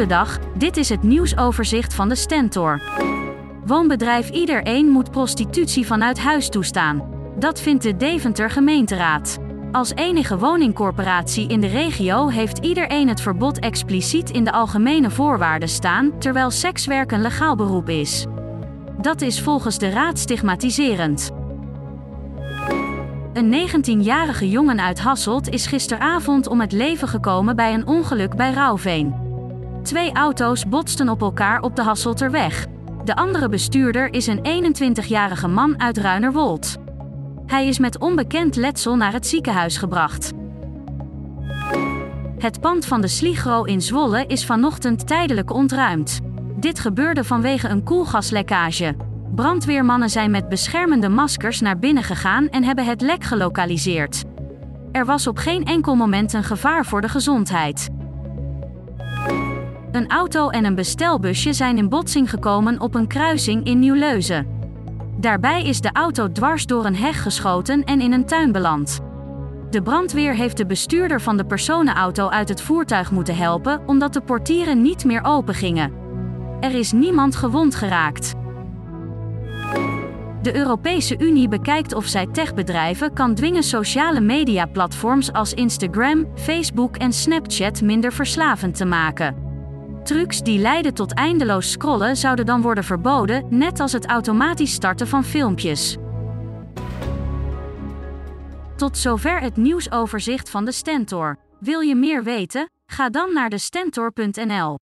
Goedendag, dit is het nieuwsoverzicht van de Stentor. Woonbedrijf Iedereen moet prostitutie vanuit huis toestaan. Dat vindt de Deventer gemeenteraad. Als enige woningcorporatie in de regio heeft Iedereen het verbod expliciet in de algemene voorwaarden staan, terwijl sekswerk een legaal beroep is. Dat is volgens de raad stigmatiserend. Een 19-jarige jongen uit Hasselt is gisteravond om het leven gekomen bij een ongeluk bij Rauwveen. Twee auto's botsten op elkaar op de Hasselterweg. De andere bestuurder is een 21-jarige man uit Ruinerwold. Hij is met onbekend letsel naar het ziekenhuis gebracht. Het pand van de Sligro in Zwolle is vanochtend tijdelijk ontruimd. Dit gebeurde vanwege een koelgaslekkage. Brandweermannen zijn met beschermende maskers naar binnen gegaan en hebben het lek gelokaliseerd. Er was op geen enkel moment een gevaar voor de gezondheid. Een auto en een bestelbusje zijn in botsing gekomen op een kruising in Nieuwleuzen. Daarbij is de auto dwars door een heg geschoten en in een tuin beland. De brandweer heeft de bestuurder van de personenauto uit het voertuig moeten helpen omdat de portieren niet meer open gingen. Er is niemand gewond geraakt. De Europese Unie bekijkt of zij techbedrijven kan dwingen sociale mediaplatforms als Instagram, Facebook en Snapchat minder verslavend te maken. Trucs die leiden tot eindeloos scrollen zouden dan worden verboden, net als het automatisch starten van filmpjes. Tot zover het nieuwsoverzicht van de Stentor. Wil je meer weten? Ga dan naar de Stentor.nl.